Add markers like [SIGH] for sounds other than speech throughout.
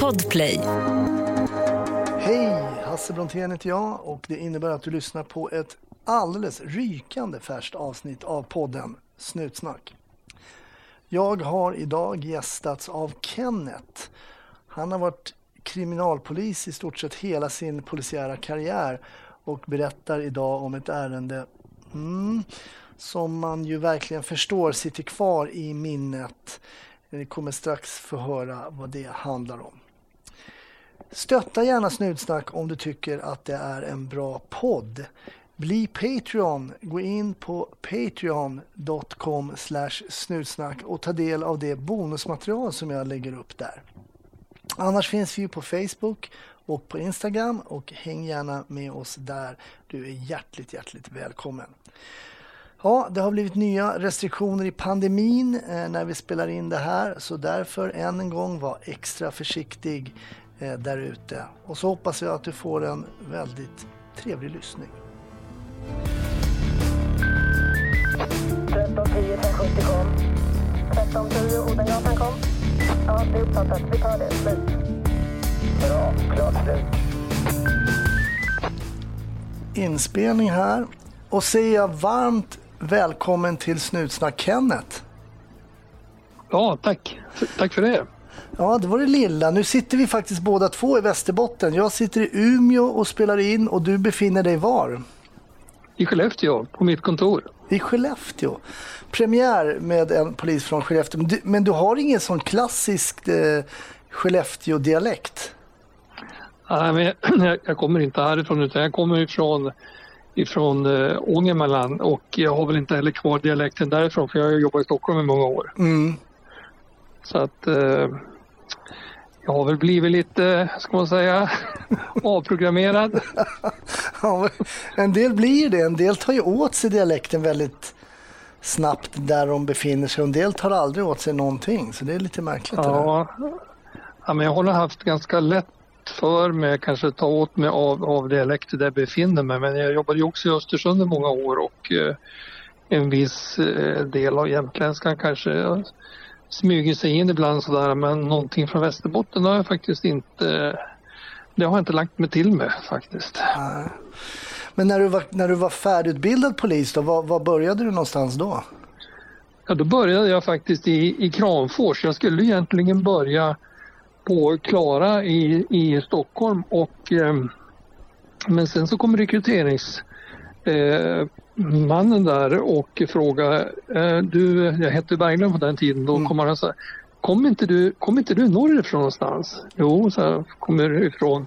Podplay. Hej! Hasse Brontén heter jag och det innebär att du lyssnar på ett alldeles rykande färskt avsnitt av podden Snutsnack. Jag har idag gästats av Kenneth. Han har varit kriminalpolis i stort sett hela sin polisiära karriär och berättar idag om ett ärende mm, som man ju verkligen förstår sitter kvar i minnet. Ni kommer strax få höra vad det handlar om. Stötta gärna Snutsnack om du tycker att det är en bra podd. Bli Patreon. Gå in på patreon.com snutsnack och ta del av det bonusmaterial som jag lägger upp där. Annars finns vi på Facebook och på Instagram och häng gärna med oss där. Du är hjärtligt, hjärtligt välkommen. Ja, det har blivit nya restriktioner i pandemin eh, när vi spelar in det här så därför än en gång var extra försiktig eh, där ute. Och så hoppas jag att du får en väldigt trevlig lyssning. 1310 1070 kom. 1310 Odengatan kom. Ja, det är uppfattat. Vi tar det. Slut. Bra. Klart slut. Inspelning här och säger jag varmt välkommen till Snutsnack Kenneth. Ja, tack. Tack för det. Ja, det var det lilla. Nu sitter vi faktiskt båda två i Västerbotten. Jag sitter i Umeå och spelar in och du befinner dig var? I Skellefteå, på mitt kontor. I Skellefteå. Premiär med en polis från Skellefteå. Men du, men du har ingen sån klassisk eh, Skellefteå-dialekt? Nej, men jag, [CLEARS THROAT] jag kommer inte härifrån utan jag kommer ifrån ifrån eh, Ångermanland och jag har väl inte heller kvar dialekten därifrån för jag har jobbat i Stockholm i många år. Mm. Så att eh, jag har väl blivit lite, ska man säga, [LAUGHS] avprogrammerad. [LAUGHS] Ja, en del blir det. En del tar ju åt sig dialekten väldigt snabbt där de befinner sig. Och en del tar aldrig åt sig någonting. Så det är lite märkligt. Ja, ja, men jag har haft ganska lätt för mig kanske ta åt mig av, av dialekter där jag befinner mig. Men jag jobbade ju också i Östersund i många år och eh, en viss eh, del av jämtländskan kanske smyger sig in ibland sådär. Men någonting från Västerbotten har jag faktiskt inte det har jag inte lagt mig till med faktiskt. Men när du var, när du var färdigutbildad polis, då, var, var började du någonstans då? Ja, då började jag faktiskt i, i Kramfors. Jag skulle egentligen börja på Klara i, i Stockholm och eh, men sen så kom rekryterings eh, där och frågade, eh, du, jag hette Berglund på den tiden, då Mm. kom han så här, kom inte du, kom inte du norrifrån någonstans? Jo, så jag kommer ifrån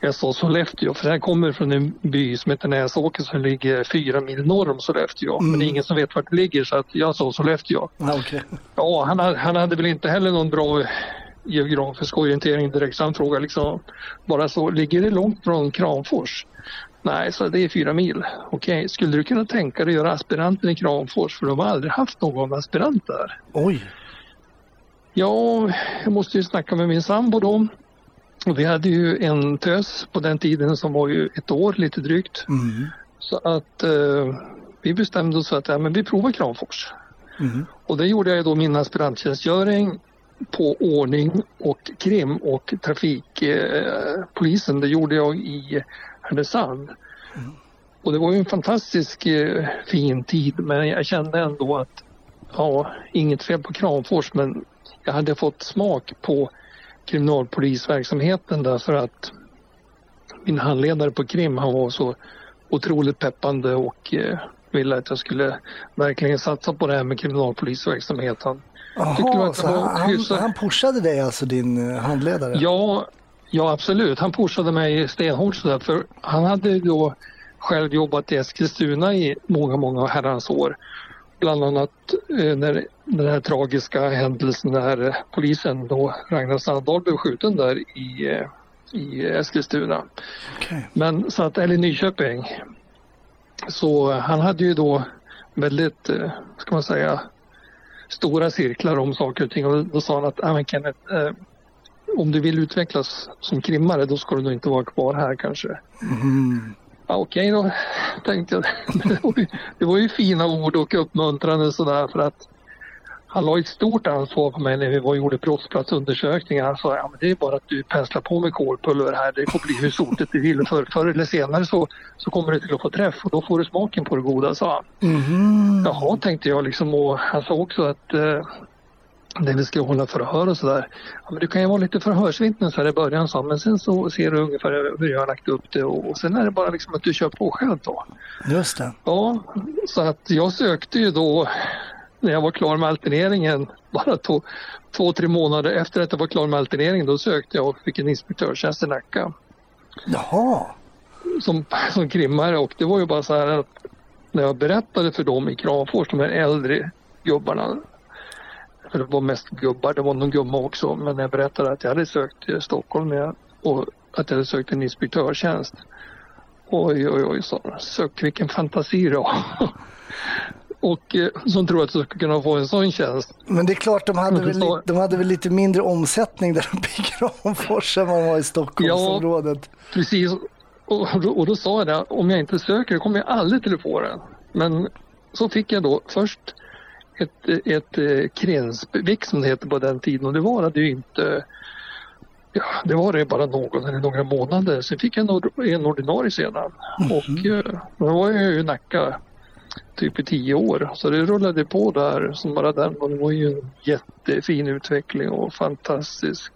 jag sa Sollefteå, för jag kommer från en by som heter Näsåker som ligger fyra mil norr om Sollefteå. Men det är ingen som vet vart det ligger så att jag sa Sollefteå. Okej. Ja, han, han hade väl inte heller någon bra geografisk orientering direkt så han frågade liksom bara så, ligger det långt från Kramfors? Nej, så det är fyra mil. Okej, skulle du kunna tänka dig att göra aspiranten i Kramfors? För de har aldrig haft någon aspirant där. Oj. Ja, jag måste ju snacka med min sambo då. Och vi hade ju en tös på den tiden som var ju ett år lite drygt. Mm. Så att eh, vi bestämde oss för att ja, men vi provar Kramfors. Mm. Och det gjorde jag då min aspiranttjänstgöring på ordning och krim och trafikpolisen. Eh, det gjorde jag i Härnösand. Och det var ju en fantastisk eh, fin tid men jag kände ändå att ja, inget fel på Kramfors men jag hade fått smak på kriminalpolisverksamheten därför att min handledare på krim han var så otroligt peppande och eh, ville att jag skulle verkligen satsa på det här med kriminalpolisverksamhet. Jaha, så han, hyfsat? han pushade dig alltså, din eh, handledare? Ja, ja absolut. Han pushade mig stenhårt sådär för han hade då själv jobbat i Eskilstuna i många, många herrans år. Bland annat eh, när den här tragiska händelsen när polisen då Ragnar Sandahl blev skjuten där i, eh, i Eskilstuna. Okej. Men så att, eller Nyköping. Så han hade ju då väldigt, eh, ska man säga, stora cirklar om saker och ting och då sa han att ah, men Kenneth, eh, om du vill utvecklas som krimmare då ska du nog inte vara kvar här kanske. Mm. Ja, Okej då, tänkte jag. Men [LAUGHS] det, var ju, det var ju fina ord och uppmuntrande sådär för att han la ett stort ansvar på mig när vi var och gjorde brottsplatsundersökningar. Han sa ja, men det är bara att du penslar på med kolpulver här. Det får bli hur sotigt du vill. För, förr eller senare så, så kommer du till att få träff och då får du smaken på det goda, sa han. Mhm. Jaha, tänkte jag liksom. Och han sa också att eh, det vi ska hålla förhör och sådär. Ja, men du kan ju vara lite förhörsvittne så här i början, han. Men sen så ser du ungefär hur jag har lagt upp det och, och sen är det bara liksom att du kör på själv då. Just det. Ja, så att jag sökte ju då när jag var klar med alterneringen, bara två, två, tre månader efter att jag var klar med alterneringen, då sökte jag och fick en inspektörstjänst i Nacka Jaha. som, som krimmare och det var ju bara så här att när jag berättade för dem i Kramfors, de här äldre gubbarna, för det var mest gubbar, det var någon gumma också, men när jag berättade att jag hade sökt till Stockholm och att jag hade sökt en inspektörstjänst. Oj, oj, oj, sa de. Sök vilken fantasi du har. Och eh, som tror att du ska kunna få en sån tjänst. Men det är klart, de hade, väl, li- de hade väl lite mindre omsättning där uppe i [LAUGHS] Kramfors än vad de har i Stockholmsområdet. Precis. Och, och då sa jag det, om jag inte söker kommer jag aldrig till att få den. Men så fick jag då först ett, ett eh, krensbevick som det heter på den tiden och det varade ju inte Ja, det var det bara någon eller några månader. Sen fick jag en, ordinarie sedan. Och eh, då var jag ju i Nacka typ i tio år. Så det rullade på där som bara den. Och det var ju en jättefin utveckling och fantastisk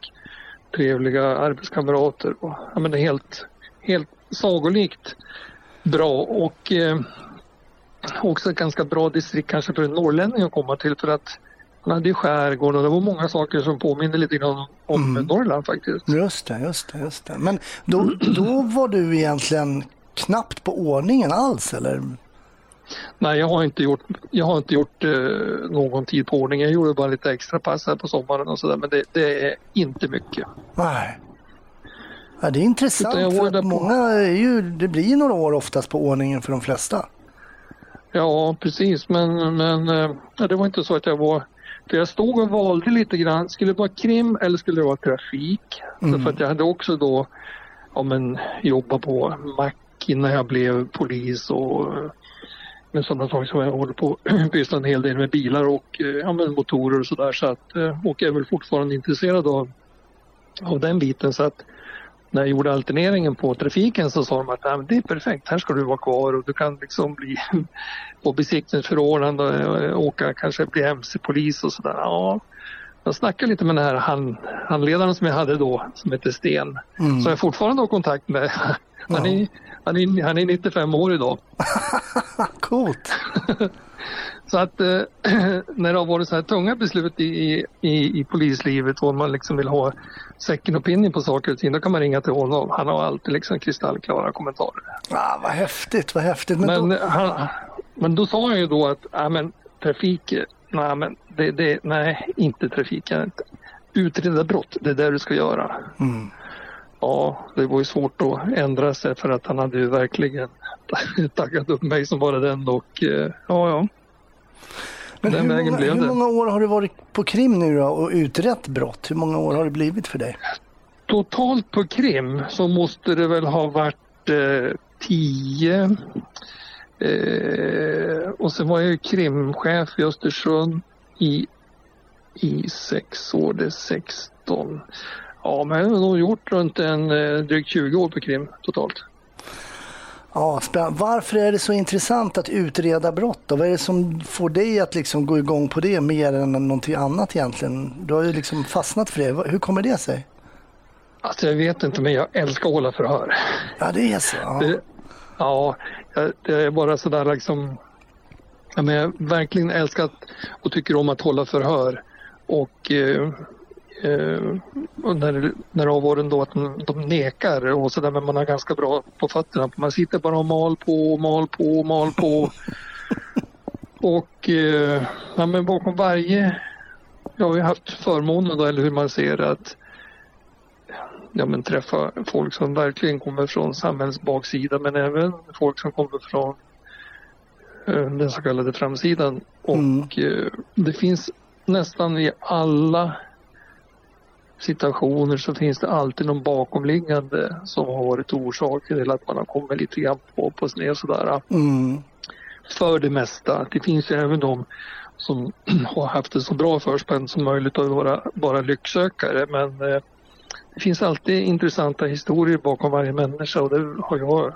trevliga arbetskamrater. Och, ja, men det är helt, helt sagolikt bra och eh, också ett ganska bra distrikt kanske för en norrlänning att komma till för att man hade ju skärgården och det var många saker som påminner lite grann om Mm. Norrland faktiskt. Just det, just det, just det. Men då, då var du egentligen knappt på ordningen alls, eller? Nej, jag har inte gjort, jag har inte gjort eh, någon tid på ordning. Jag gjorde bara lite extra pass här på sommaren och sådär men det, det är inte mycket. Nej. Ja, det är intressant, för att på- många är ju, det blir ju några år oftast på ordningen för de flesta. Ja, precis. Men, men eh, det var inte så att jag var... För jag stod och valde lite grann. Skulle det vara krim eller skulle det vara trafik? Mm. Så för att jag hade också då ja, men, jobbat på mack innan jag blev polis och eh, med sådana saker som jag håller på [CLEARS THROAT] pysslar en hel del med bilar och eh, ja, men motorer och sådär. Så att, eh, och jag är väl fortfarande intresserad av, av den biten. Så att när jag gjorde alterneringen på trafiken så sa de att "Nej, men det är perfekt, här ska du vara kvar och du kan liksom bli [LAUGHS] på besiktningsförordnande och åka, kanske bli mc-polis och sådär. Ja, jag snackade lite med den här hand, handledaren som jag hade då, som heter Sten, Mm. som jag fortfarande har kontakt med. [LAUGHS] Han är, han är, han är 95 år idag. [LAUGHS] Coolt. [LAUGHS] Så att eh, [CLEARS THROAT] när det har varit så här tunga beslut i, i, i polislivet och man liksom vill ha second opinion på saker och ting, då kan man ringa till honom. Han har alltid liksom kristallklara kommentarer. Ah, vad häftigt, vad häftigt. Men, Men, då, han, men då sa han ju då att ja, men, trafik, nej, men det, det, nej inte trafiken. Utreda brott, det är det du ska göra. mm. Ja, det var ju svårt att ändra sig för att han hade ju verkligen [LAUGHS] taggat upp mig som bara den och eh, ja, ja. Men den hur, vägen många, blev hur det. många år har du varit på krim nu då och utrett brott? Hur många år har det blivit för dig? Totalt på krim så måste det väl ha varit eh, tio. Eh, och sen var jag ju krimchef i Östersund i, i sex år, det är 16. Ja, men jag har nog gjort runt en eh, drygt 20 år på krim totalt. Ja, spännande. Varför är det så intressant att utreda brott? Då? Vad är det som får dig att liksom gå igång på det mer än någonting annat egentligen? Du har ju liksom fastnat för det. Hur kommer det sig? Alltså jag vet inte, men jag älskar att hålla förhör. Ja, det är så. Ja. Det, ja, det är bara sådär liksom. Ja, men jag verkligen älskat och tycker om att hålla förhör. Och, eh, och när, när varit ändå att de, nekar och sådär men man har ganska bra på fötterna. Man sitter bara och mal på, mal på, mal på. [LAUGHS] och eh, ja, men bakom varje, jag har ju haft förmånen då, eller hur man ser att ja, men träffa folk som verkligen kommer från samhällets baksida men även folk som kommer från eh, den så kallade framsidan. Och Mm. eh, det finns nästan i alla situationer så finns det alltid någon bakomliggande som har varit orsaken till att man har kommit lite grann på, på sned sådär Mm. för det mesta. Det finns ju även de som [CLEARS THROAT] har haft det så bra förspänt som möjligt och vara bara lycksökare. Men eh, det finns alltid intressanta historier bakom varje människa och det har jag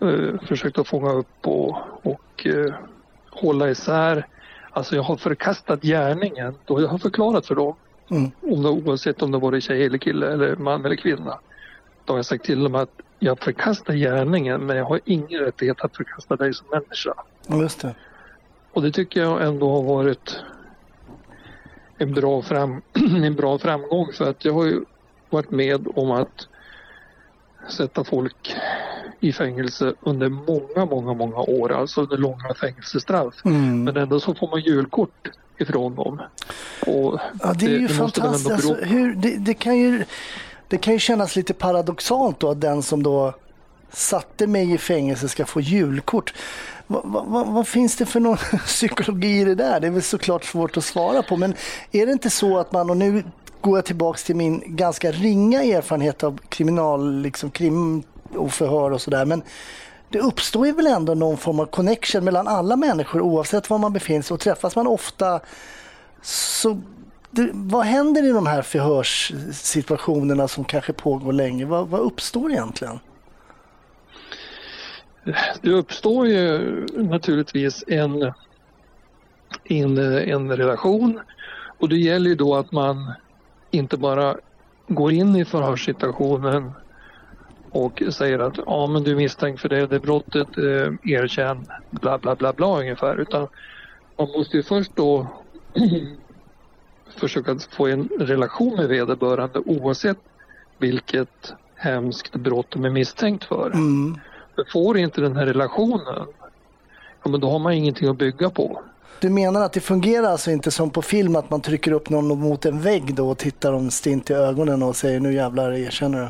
eh, försökt att fånga upp och, och eh, hålla isär. Alltså jag har förkastat gärningen och jag har förklarat för dem, Mm. om det, oavsett om det var tjej eller kille eller man eller kvinna. Då har jag sagt till dem att jag förkastar gärningen men jag har ingen rättighet att förkasta dig som människa. Just det. Och det tycker jag ändå har varit en bra, fram, [CLEARS THROAT] en bra framgång för att jag har ju varit med om att sätta folk i fängelse under många, många, många år, alltså under långa fängelsestraff. Mm. Men ändå så får man julkort ifrån dem. Och Ja, det är ju det fantastiskt. Alltså, bero- hur, det, det, kan ju, det kan ju kännas lite paradoxalt då att den som då satte mig i fängelse ska få julkort. Vad, vad, vad, vad finns det för någon [LAUGHS] psykologi i det där? Det är väl såklart svårt att svara på. Men är det inte så att man, och nu går jag tillbaks till min ganska ringa erfarenhet av kriminal, liksom krim och förhör och sådär. Men det uppstår ju väl ändå någon form av connection mellan alla människor oavsett var man befinner sig och träffas man ofta så det, vad händer i de här förhörssituationerna som kanske pågår länge? Vad, vad uppstår egentligen? Det uppstår ju naturligtvis en, en, en relation och det gäller ju då att man inte bara går in i förhörssituationen och säger att ja men du är misstänkt för det, det brottet, eh, erkänn, bla bla bla bla ungefär. Utan man måste ju först då [CLEARS THROAT] försöka få en relation med vederbörande oavsett vilket hemskt brott de är misstänkt för. Mm. För får inte den här relationen, ja men då har man ingenting att bygga på. Du menar att det fungerar alltså inte som på film att man trycker upp någon mot en vägg då och tittar dem stint i ögonen och säger nu jävlar erkänner du?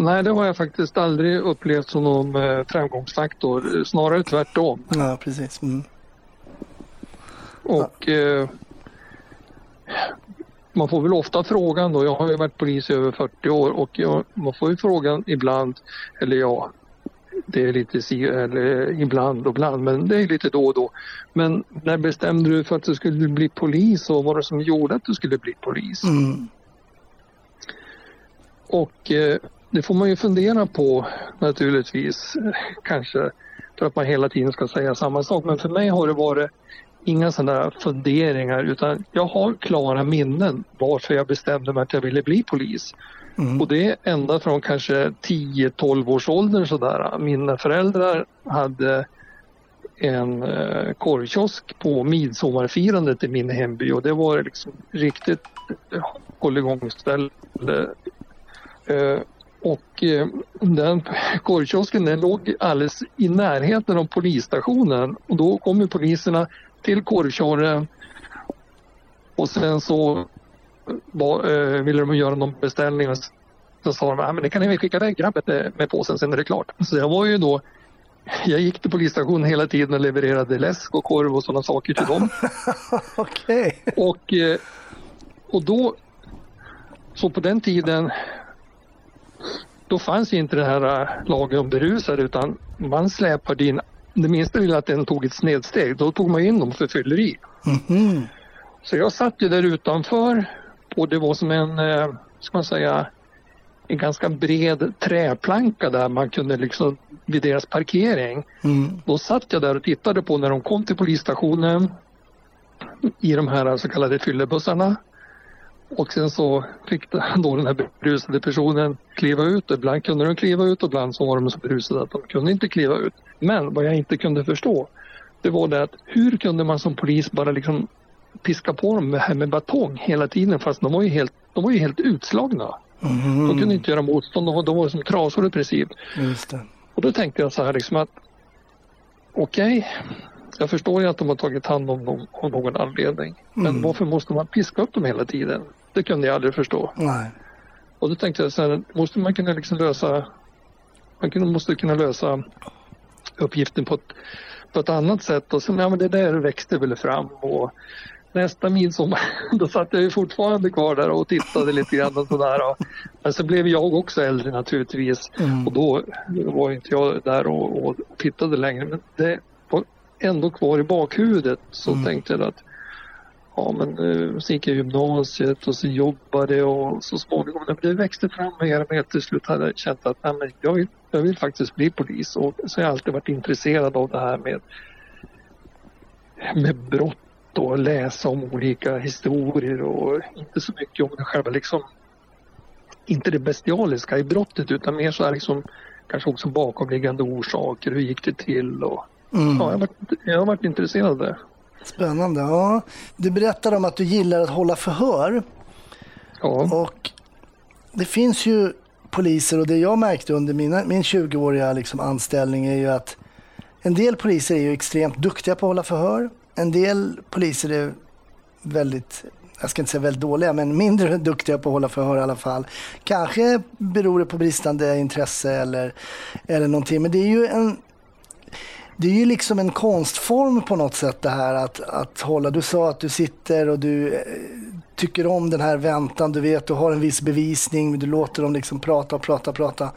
Nej, det har jag faktiskt aldrig upplevt som någon eh, framgångsfaktor. Snarare tvärtom. Ja, precis. Mm. Och eh, man får väl ofta frågan då, jag har ju varit polis i över 40 år och jag, man får ju frågan ibland, eller ja, det är lite si, eller ibland och ibland, men det är lite då och då. Men när bestämde du för att du skulle bli polis och vad var det som gjorde att du skulle bli polis? Mm. Och eh, det får man ju fundera på naturligtvis, kanske för att man hela tiden ska säga samma sak. Men för mig har det varit inga sådana funderingar utan jag har klara minnen varför jag bestämde mig att jag ville bli polis. Mm. Och det ända från kanske 10-12 års ålder sådär. Mina föräldrar hade en eh, korvkiosk på midsommarfirandet i min hemby och det var liksom riktigt eh, hålligångställe. Eh, och eh, den korvkiosken den låg alldeles i närheten av polisstationen och då kom poliserna till korvkiosken och sen så var, eh, ville de göra någon beställning och så sa de att men det kan ni väl skicka iväg grabben eh, med påsen sen är det klart. Så jag var ju då jag gick till polisstationen hela tiden och levererade läsk och korv och sådana saker till dem. [LAUGHS] Okej. Och, eh, och då, så på den tiden, då fanns inte det här eh, lagen om berusade utan man släpade in, det minsta lilla att den tog ett snedsteg, då tog man in dem för fylleri. Mhm. Så jag satt ju där utanför och det var som en, eh, ska man säga, en ganska bred träplanka där man kunde liksom vid deras parkering. Mm. Då satt jag där och tittade på när de kom till polisstationen i de här så kallade fyllebussarna. Och sen så fick [LAUGHS] då den här berusade personen kliva ut. Ibland kunde de kliva ut och ibland så var de så berusade att de kunde inte kliva ut. Men vad jag inte kunde förstå det var det att hur kunde man som polis bara liksom piska på dem med, med batong hela tiden fast de var ju helt, de var ju helt utslagna. Mhm. De kunde inte göra motstånd, de var, de var som trasor i princip. Och då tänkte jag så här liksom att okej, jag förstår ju att de har tagit hand om dem av någon anledning. Men Mm. varför måste man piska upp dem hela tiden? Det kunde jag aldrig förstå. Nej. Och då tänkte jag så här, måste man kunna liksom lösa, man måste kunna lösa uppgiften på ett, på ett annat sätt. Och sen, ja men det där växte väl fram och nästa midsommar, [LAUGHS] då satt jag ju fortfarande kvar där och tittade lite grann och sådär. Men så blev jag också äldre naturligtvis. Mm. Och då var inte jag där och, och tittade längre. Men det var ändå kvar i bakhuvudet så mm. tänkte jag att ja men eh, så gick jag gymnasiet och så jobbade och så småningom när det växte fram mer och mer till slut hade jag känt att nej, men jag, vill, jag vill faktiskt bli polis och så har jag alltid varit intresserad av det här med, med brott och läsa om olika historier och inte så mycket om det själva liksom inte det bestialiska i brottet utan mer så här liksom kanske också bakomliggande orsaker, hur gick det till och mm. ja, jag, har varit, jag har varit intresserad av det. Spännande. Ja. Du berättade om att du gillar att hålla förhör. Ja. Och det finns ju poliser och det jag märkte under mina, min 20-åriga liksom anställning är ju att en del poliser är ju extremt duktiga på att hålla förhör. En del poliser är väldigt, jag ska inte säga väldigt dåliga, men mindre [LAUGHS] duktiga på att hålla förhör i alla fall. Kanske beror det på bristande intresse eller, eller någonting. Men det är ju en det är ju liksom en konstform på något sätt det här att, att hålla. Du sa att du sitter och du eh, tycker om den här väntan. Du vet, du har en viss bevisning. Du låter dem liksom prata och prata och prata.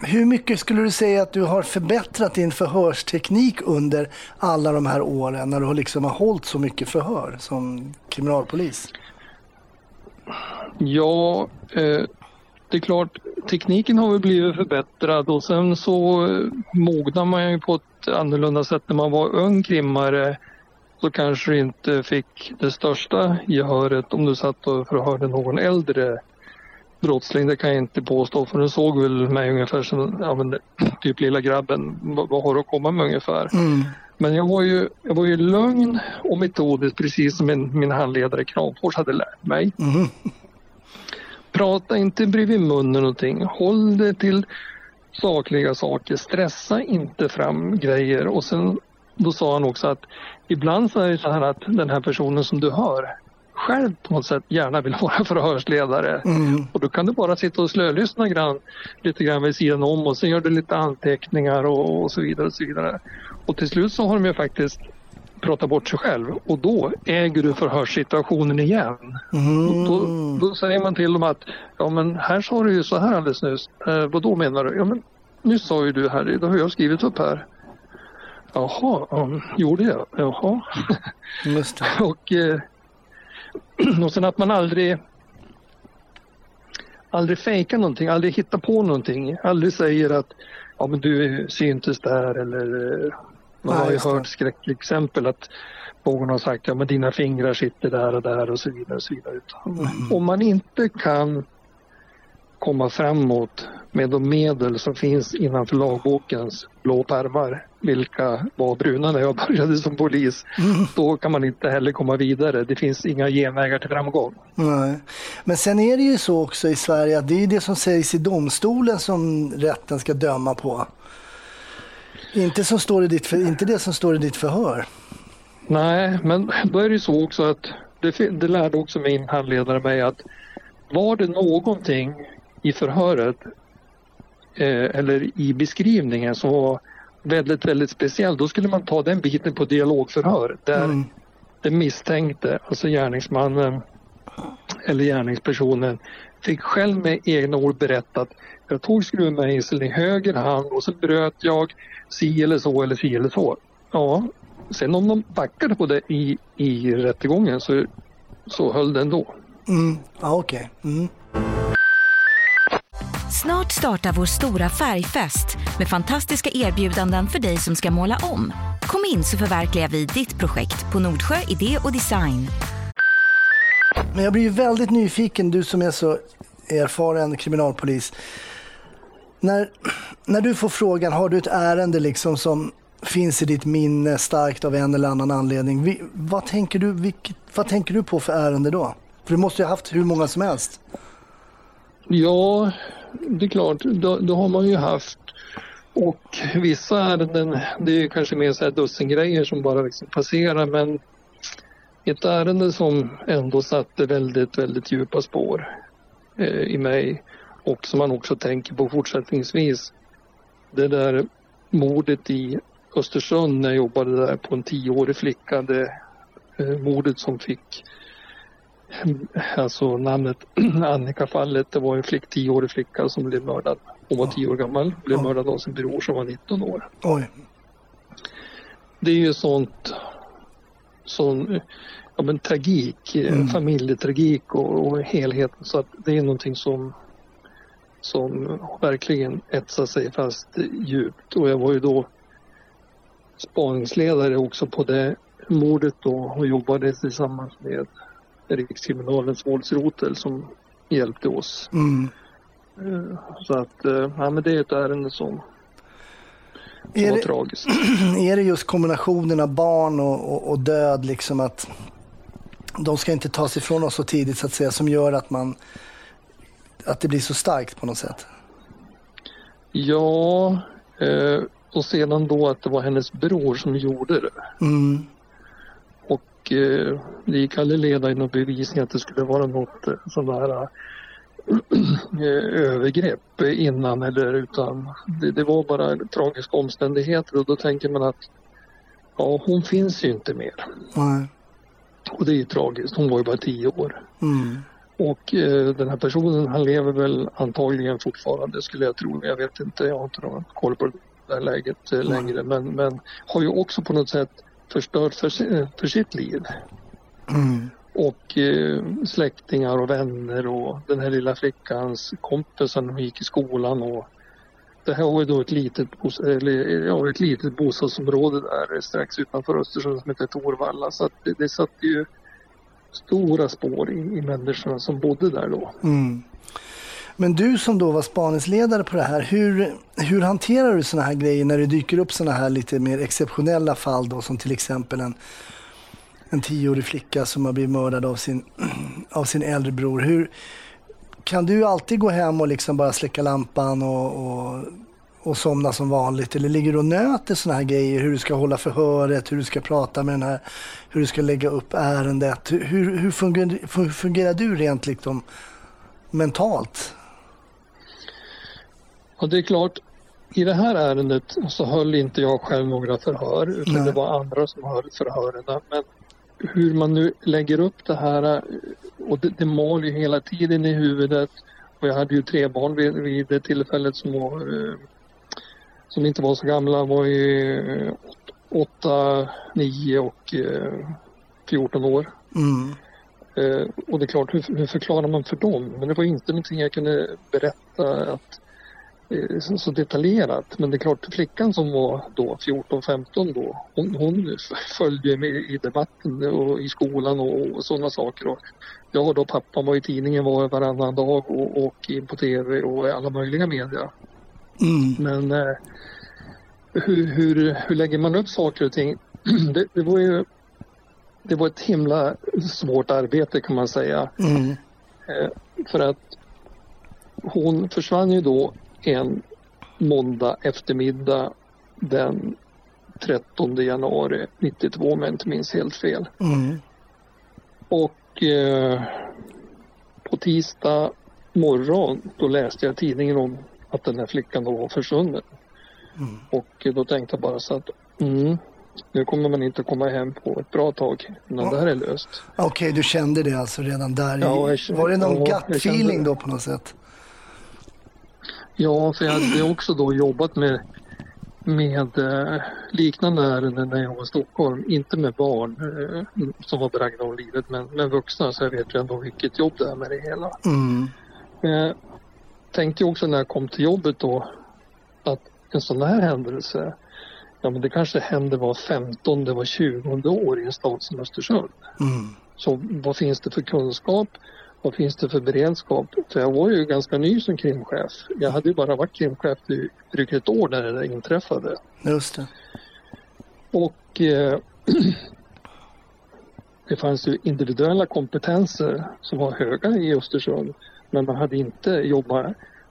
Hur mycket skulle du säga att du har förbättrat din förhörsteknik under alla de här åren när du har liksom har hållit så mycket förhör som kriminalpolis? Ja, eh, det är klart, tekniken har väl blivit förbättrad och sen så eh, mognar man ju på ett annorlunda sätt när man var ung krimmare så kanske du inte fick det största gehöret om du satt och förhörde någon äldre brottsling. Det kan jag inte påstå för den såg väl mig ungefär som ja, men, typ lilla grabben. Vad, vad har du att komma med ungefär? Mm. Men jag var, ju, jag var ju lugn och metodisk precis som min, min handledare Kramfors hade lärt mig. Mm. Prata inte bredvid munnen någonting. Håll det till sakliga saker. Stressa inte fram grejer. Och sen då sa han också att ibland så är det så här att den här personen som du hör själv på något sätt gärna vill [LAUGHS] vara förhörsledare. Mm. Och då kan du bara sitta och slölyssna grann, lite grann vid sidan om och sen gör du lite anteckningar och, och så vidare. Och så vidare. Och till slut så har de ju faktiskt prata bort sig själv och då äger du förhörssituationen igen. Mm. Då, då, säger man till dem att ja men här sa du ju så här alldeles nyss. Eh, vad då menar du? Ja men nyss sa ju du här, det har jag skrivit upp här. Jaha, um, gjorde jag? Jaha. Just det. [LAUGHS] och, eh, [CLEARS THROAT] och sen att man aldrig aldrig fejkar någonting, aldrig hittar på någonting, aldrig säger att ja men du syntes där eller eh, man har ju hört skräckexempel att någon har sagt ja men dina fingrar sitter där och där och så vidare. Och så vidare. Mm. Om man inte kan komma framåt med de medel som finns innanför lagbokens blå pärmar, vilka var bruna när jag började som polis, mm. då kan man inte heller komma vidare. Det finns inga genvägar till framgång. Nej. Men sen är det ju så också i Sverige att det är det som sägs i domstolen som rätten ska döma på. Inte, som står i ditt för, inte det som står i ditt förhör. Nej, men då är det ju så också att det, det lärde också min handledare mig att var det någonting i förhöret eh, eller i beskrivningen som var väldigt, väldigt speciellt, då skulle man ta den biten på dialogförhör där mm. den misstänkte, alltså gärningsmannen eller gärningspersonen fick själv med egna ord berättat jag tog skruvmejseln i höger hand och så bröt jag si eller så eller si eller så. Ja, sen om de backade på det i, i rättegången så, så höll det ändå. Mm. Ja, okej. Okay. Mm. Snart startar vår stora färgfest med fantastiska erbjudanden för dig som ska måla om. Kom in så förverkligar vi ditt projekt på Nordsjö Idé och Design. Men jag blir ju väldigt nyfiken, du som är så erfaren kriminalpolis. När, när du får frågan, har du ett ärende liksom som finns i ditt minne starkt av en eller annan anledning. Vi, vad, tänker du, vilket, vad tänker du på för ärende då? För du måste ju ha haft hur många som helst. Ja, det är klart, då, då har man ju haft och vissa ärenden, det är kanske mer så här dussingrejer som bara liksom passerar men ett ärende som ändå satte väldigt, väldigt djupa spår eh, i mig och som man också tänker på fortsättningsvis. Det där mordet i Östersund när jag jobbade där på en tioårig flicka. Det eh, mordet som fick alltså namnet [CLEARS THROAT] Annika-fallet. Det var en flick, tioårig flicka som blev mördad. Hon var tio år gammal, blev mördad av sin bror som var 19 år. Oj. det är ju sånt sån ja, men, tragik, eh, Mm. familjetragik och, och helheten. Så att det är någonting som, som verkligen etsar sig fast djupt. Och jag var ju då spaningsledare också på det mordet då och jobbade tillsammans med Rikskriminalens våldsrotel som hjälpte oss. Mm. Eh, Så att, eh, ja men det är ett ärende som, Är det, tragiskt. [CLEARS THROAT] är det just kombinationen av barn och, och, och död, liksom att de ska inte tas ifrån oss så tidigt så att säga, som gör att man att det blir så starkt på något sätt? Ja, eh, och sedan då att det var hennes bror som gjorde det. Mm. Och eh, det gick aldrig leda i någon bevisning att det skulle vara något eh, sån där [CLEARS THROAT] eh, övergrepp innan eller utan det, det var bara tragiska omständigheter och då tänker man att ja, hon finns ju inte mer. Nej. Och det är ju tragiskt, hon var ju bara tio år. Mm. Och eh, den här personen han lever väl antagligen fortfarande skulle jag tro. Jag vet inte, jag har inte någon koll på det här läget eh, längre. Men, men har ju också på något sätt förstört för, si- för sitt liv. Mm. Och eh, släktingar och vänner och den här lilla flickans kompisar hon gick i skolan. Och det här var ju då ett litet, eller, ja, ett litet bostadsområde där strax utanför Östersund som heter Torvalla. Så det, det satte ju stora spår i, i människorna som bodde där då. Mm. Men du som då var spaningsledare på det här, hur, hur hanterar du sådana här grejer när det dyker upp sådana här lite mer exceptionella fall då som till exempel en, en tioårig flicka som har blivit mördad av sin, [CLEARS THROAT] av sin äldre bror. Hur, kan du alltid gå hem och liksom bara släcka lampan och, och, och somna som vanligt? Eller ligger du och nöter sådana här grejer? Hur du ska hålla förhöret, hur du ska prata med den här, hur du ska lägga upp ärendet. Hur, hur, fungerar, hur fungerar du rent liksom mentalt? Och det är klart, i det här ärendet så höll inte jag själv några förhör utan Nej. det var andra som höll förhören. Men hur man nu lägger upp det här och det, det mal ju hela tiden i huvudet. Och jag hade ju tre barn vid, vid det tillfället som, var, eh, som inte var så gamla. var ju eh, åtta, nio och eh, 14 år. Mm. Eh, och det är klart, hur, hur förklarar man för dem? Men det var inte någonting jag kunde berätta att, eh, så, så detaljerat. Men det är klart, flickan som var då 14-15 då, hon, hon följde med i debatten och i skolan och, och sådana saker. Och jag och då pappan var i tidningen var varannan dag och, och in på tv och i alla möjliga media. Mm. Men eh, hur, hur, hur lägger man upp saker och ting? [CLEARS THROAT] Det, det var ju det var ett himla svårt arbete kan man säga. Mm. Eh, för att hon försvann ju då en måndag eftermiddag den 13 januari 92 om jag inte minns helt fel. Mm. Och eh, på tisdag morgon då läste jag tidningen om att den här flickan då var försvunnen. Mm. Och då tänkte jag bara så att mm, nu kommer man inte komma hem på ett bra tag innan det här är löst. Okej, du kände det alltså redan där. Ja, kände- var det någon ja, gut feeling då på något sätt? Ja, för jag hade också då jobbat med, med eh, liknande ärenden när jag var i Stockholm. Inte med barn eh, som var bragda om livet, men med vuxna. Så jag vet ju ändå vilket jobb det är med det hela. Mm. Jag tänkte också när jag kom till jobbet då att en sån här händelse, ja men det kanske händer var 15, det var 20 år i en stad som Östersund. Mm. Så vad finns det för kunskap? Vad finns det för beredskap? För jag var ju ganska ny som krimchef. Jag hade ju bara varit krimchef i drygt ett år när det där inträffade. Just det. Och eh, [CLEARS THROAT] det fanns ju individuella kompetenser som var höga i Östersund. Men man hade inte jobbat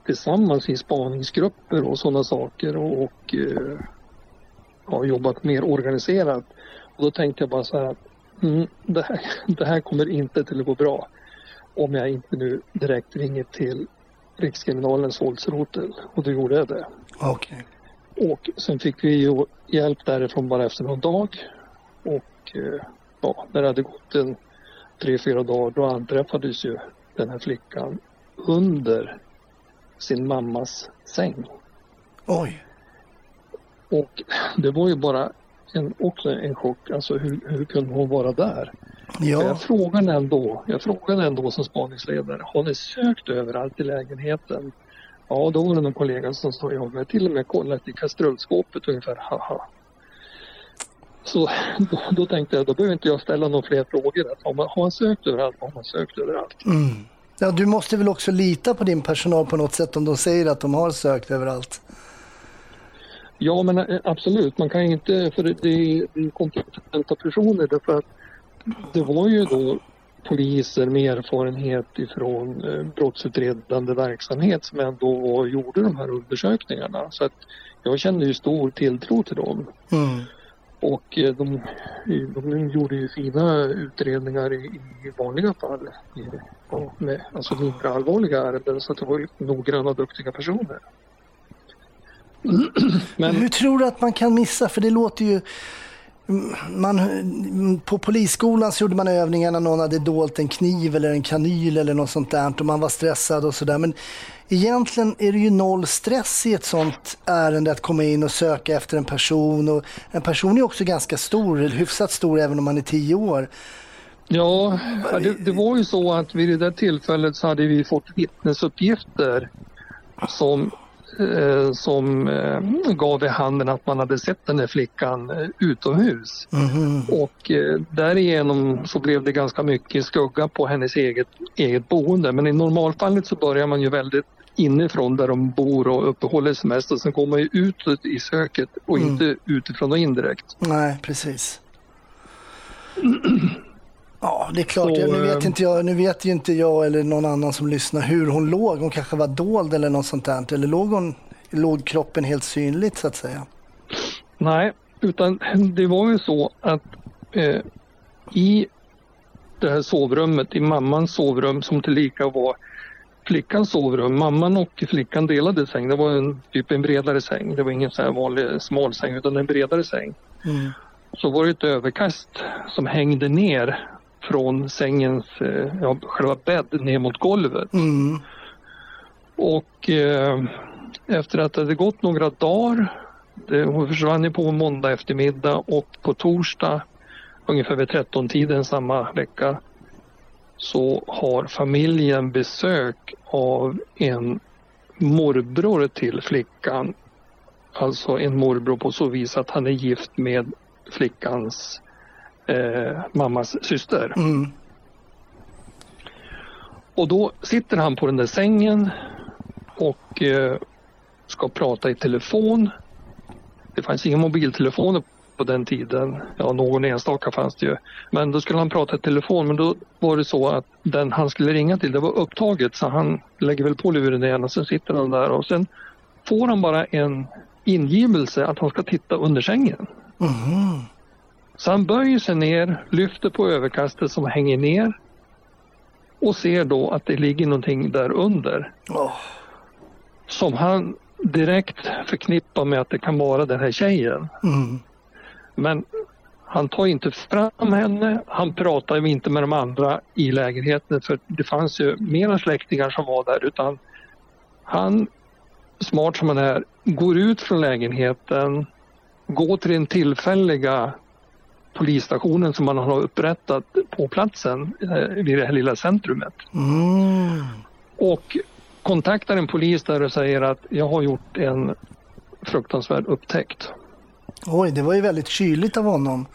tillsammans i spaningsgrupper och sådana saker och, och eh, ja, jobbat mer organiserat. Och då tänkte jag bara så här att mm, det, här, [LAUGHS] det här kommer inte till att gå bra om jag inte nu direkt ringer till Rikskriminalens våldsrotel. Och då gjorde jag det. Okej. Och sen fick vi ju hjälp därifrån bara efter någon dag. Och eh, ja, när det hade gått en tre, fyra dagar då anträffades ju den här flickan under sin mammas säng. Oj. Och det var ju bara en, också en chock. Alltså hur, hur kunde hon vara där? Ja, Jag frågade ändå, jag frågade ändå som spaningsledare, har ni sökt överallt i lägenheten? Ja, då var det någon kollega som sa, ja, vi har till och med kollat i kastrullskåpet ungefär, haha. Så då, då tänkte jag, då behöver inte jag ställa några fler frågor. Har, man, har man sökt överallt, har man sökt överallt. mm. Ja, du måste väl också lita på din personal på något sätt om de säger att de har sökt överallt. Ja, men eh, absolut, man kan inte, för det, är kompetenta personer därför att det var ju då poliser med erfarenhet ifrån eh, brottsutredande verksamhet som ändå var, gjorde de här undersökningarna. Så att jag kände ju stor tilltro till dem. Mm. Och eh, de, de gjorde ju fina utredningar i, i vanliga fall. Ja, med, alltså mindre allvarliga ärenden. Så att det var ju noggranna och duktiga personer. Men Hur tror du att man kan missa? För det låter ju... Man, på polisskolan så gjorde man övningar när någon hade dolt en kniv eller en kanyl eller något sånt där och man var stressad och sådär. Men egentligen är det ju noll stress i ett sånt ärende att komma in och söka efter en person. Och en person är också ganska stor, eller hyfsat stor även om man är tio år. Ja, det, det var ju så att vid det där tillfället så hade vi fått vittnesuppgifter som, som eh, gav vid handen att man hade sett den här flickan eh, utomhus. Mhm. Och eh, därigenom så blev det ganska mycket skugga på hennes eget, eget boende. Men i normalfallet så börjar man ju väldigt inifrån där de bor och uppehåller sig mest och sen går man ju ut i söket och Mm. inte utifrån och indirekt. Nej, precis. Ja, det är klart. Så, jag, nu, vet eh, inte jag, nu vet ju inte jag eller någon annan som lyssnar hur hon låg. Hon kanske var dold eller något sånt där. Eller låg, hon, låg kroppen helt synligt så att säga? Nej, utan det var ju så att eh, i det här sovrummet, i mammans sovrum som tillika var flickans sovrum. Mamman och flickan delade säng. Det var en, typ en bredare säng. Det var ingen så här vanlig smal säng utan en bredare säng. Mm. Så var det ett överkast som hängde ner från sängens, eh, ja, själva bädd ner mot golvet. Mm. Och eh, efter att det hade gått några dagar, det, hon försvann ju på måndag eftermiddag och på torsdag ungefär vid 13-tiden samma vecka så har familjen besök av en morbror till flickan. Alltså en morbror på så vis att han är gift med flickans eh, mammas syster. Mm. Och då sitter han på den där sängen och eh, ska prata i telefon. Det fanns inga mobiltelefoner på den tiden. Ja, någon enstaka fanns det ju. Men då skulle han prata i telefon, men då var det så att den han skulle ringa till, det var upptaget så han lägger väl på luren igen och sen sitter han där och sen får han bara en ingivelse att han ska titta under sängen. Mhm. Så han böjer sig ner, lyfter på överkastet som hänger ner och ser då att det ligger någonting där under Åh. som han direkt förknippar med att det kan vara den här tjejen. Mm. Men han tar inte fram henne, han pratar ju inte med de andra i lägenheten för det fanns ju mera släktingar som var där utan han, smart som han är, går ut från lägenheten, går till den tillfälliga polisstationen som man har upprättat på platsen eh, vid det här lilla centrumet Mm. och kontaktar en polis där och säger att jag har gjort en fruktansvärd upptäckt. Oj, det var ju väldigt kyligt av honom.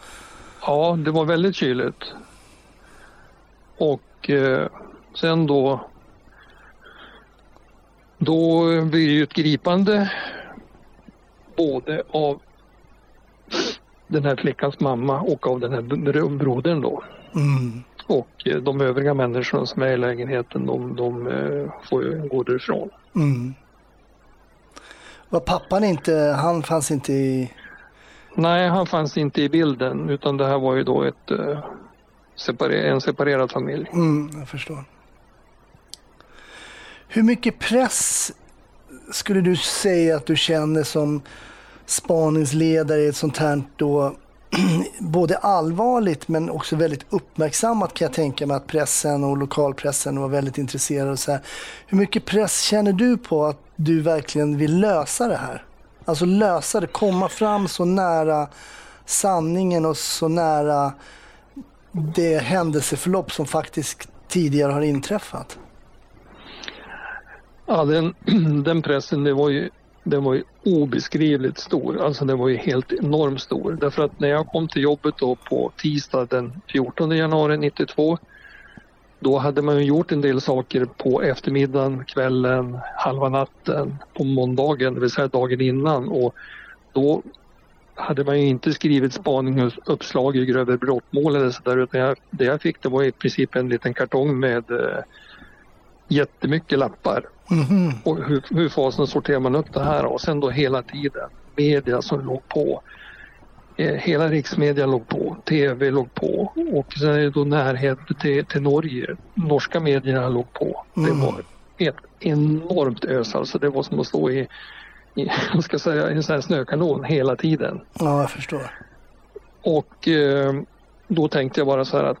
Ja, det var väldigt kyligt. Och eh, sen då då blir det ju ett gripande både av den här flickans mamma och av den här br- brodern då. Mm. Och eh, de övriga människorna som är i lägenheten de, de eh, får ju gå därifrån. Mm. Var pappan inte, han fanns inte i... Nej, han fanns inte i bilden utan det här var ju då ett, eh, en separerad familj. Mm, jag förstår. Hur mycket press skulle du säga att du känner som spaningsledare i ett sånt här då [CLEARS THROAT] både allvarligt men också väldigt uppmärksammat kan jag tänka mig att pressen och lokalpressen var väldigt intresserade. Och så här. Hur mycket press känner du på att du verkligen vill lösa det här? Alltså lösa det, komma fram så nära sanningen och så nära det händelseförlopp som faktiskt tidigare har inträffat? Ja, den, [CLEARS THROAT] den pressen det var, ju, den var ju obeskrivligt stor. Alltså den var ju helt enormt stor. Därför att när jag kom till jobbet då på tisdag den 14 januari 92 då hade man ju gjort en del saker på eftermiddagen, kvällen, halva natten, på måndagen, det vill säga dagen innan. Och då hade man ju inte skrivit spaningsuppslag i grövre brottmål eller sådär utan jag, det jag fick det var i princip en liten kartong med eh, jättemycket lappar. Mhm. Och hur, hur fasen sorterar man upp det här och sen då hela tiden media som låg på. Eh, hela riksmedia låg på, tv låg på och sen är det då närhet till, till Norge. Norska medierna låg på. Det Mm. var ett enormt ös alltså. Det var som att stå i, i [LAUGHS] vad ska jag säga, en sån här snökanon hela tiden. Ja, jag förstår. Och eh, då tänkte jag bara så här att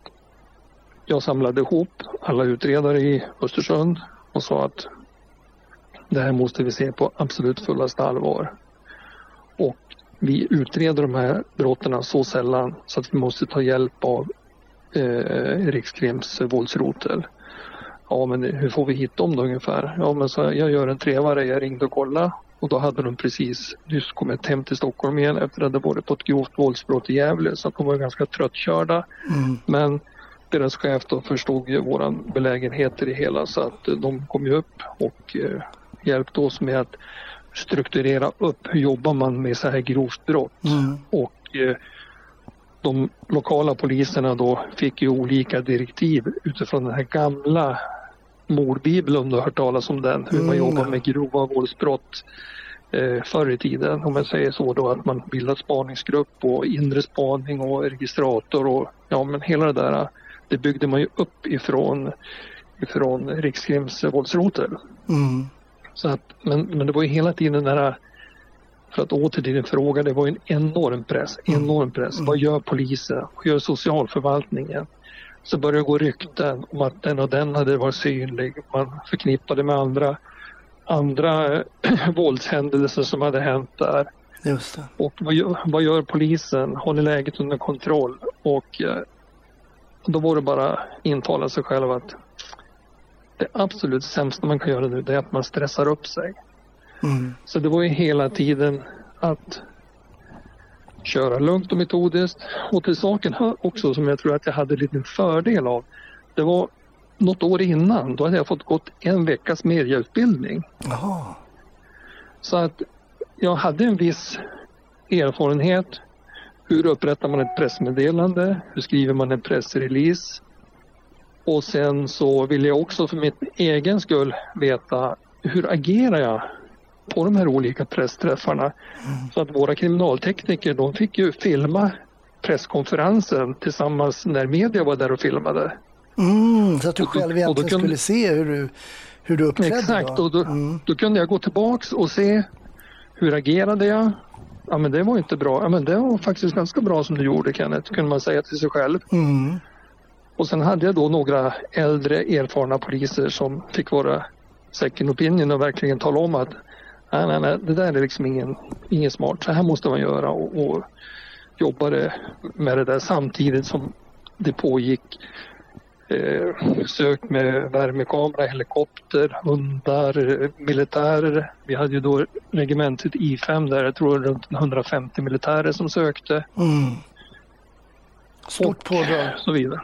jag samlade ihop alla utredare i Östersund och sa att det här måste vi se på absolut fullaste allvar. Och vi utreder de här brotten så sällan så att vi måste ta hjälp av eh, Rikskrims våldsrotel. Ja, men hur får vi hit dem då ungefär? Ja, men så jag gör en trevare. Jag ringde och kollade och då hade de precis nyss kommit hem till Stockholm igen efter att ha varit på ett grovt våldsbrott i Gävle så att de var ganska tröttkörda. Mm. Men deras chef då förstod ju våran belägenhet i det hela så att eh, de kom ju upp och eh, hjälpte oss med att strukturera upp hur jobbar man med så här grovt brott. Mm. Och eh, de lokala poliserna då fick ju olika direktiv utifrån den här gamla mordbibeln om du har hört talas om den. Hur man Mm. jobbar med grova våldsbrott eh, förr i tiden. Om man säger så då att man bildar spaningsgrupp och inre spaning och registrator och ja men hela det där det byggde man ju upp ifrån, ifrån Rikskrims våldsrotel. Mm. Så att, men, men det var ju hela tiden den här, för att åter till din fråga, det var ju en enorm press. Enorm press. Vad gör polisen? Vad gör socialförvaltningen? Så började det gå rykten om att den och den hade varit synlig. Man förknippade med andra, andra [CLEARS THROAT] våldshändelser som hade hänt där. Och vad gör, vad gör polisen? Har ni läget under kontroll? Och eh, då var det bara intala sig själv att det absolut sämsta man kan göra nu det är att man stressar upp sig. Mm. Så det var ju hela tiden att köra lugnt och metodiskt. Och till saken hör också som jag tror att jag hade en liten fördel av. Det var något år innan, då hade jag fått gått en veckas mediautbildning. Jaha. Så att jag hade en viss erfarenhet. Hur upprättar man ett pressmeddelande? Hur skriver man en pressrelease? Och sen så vill jag också för min egen skull veta hur agerar jag på de här olika pressträffarna? Så att våra kriminaltekniker de fick ju filma presskonferensen tillsammans när media var där och filmade. Mm, så att du själv egentligen kunde- skulle se hur du, hur du uppträdde Exakt, då? och då, Mm. då kunde jag gå tillbaks och se hur agerade jag? Ja men det var inte bra. Ja men det var faktiskt ganska bra som du gjorde Kenneth, kunde man säga till sig själv. Mm. Och sen hade jag då några äldre erfarna poliser som fick vara second opinion och verkligen tala om att nej, nej, nej, det där är liksom ingen, ingen smart, så här måste man göra och, och jobbade med det där samtidigt som det pågick eh, sök med värmekamera, helikopter, hundar, militärer. Vi hade ju då regementet I5 där, jag tror runt 150 militärer som sökte Mm. Stort och pådrag. så vidare.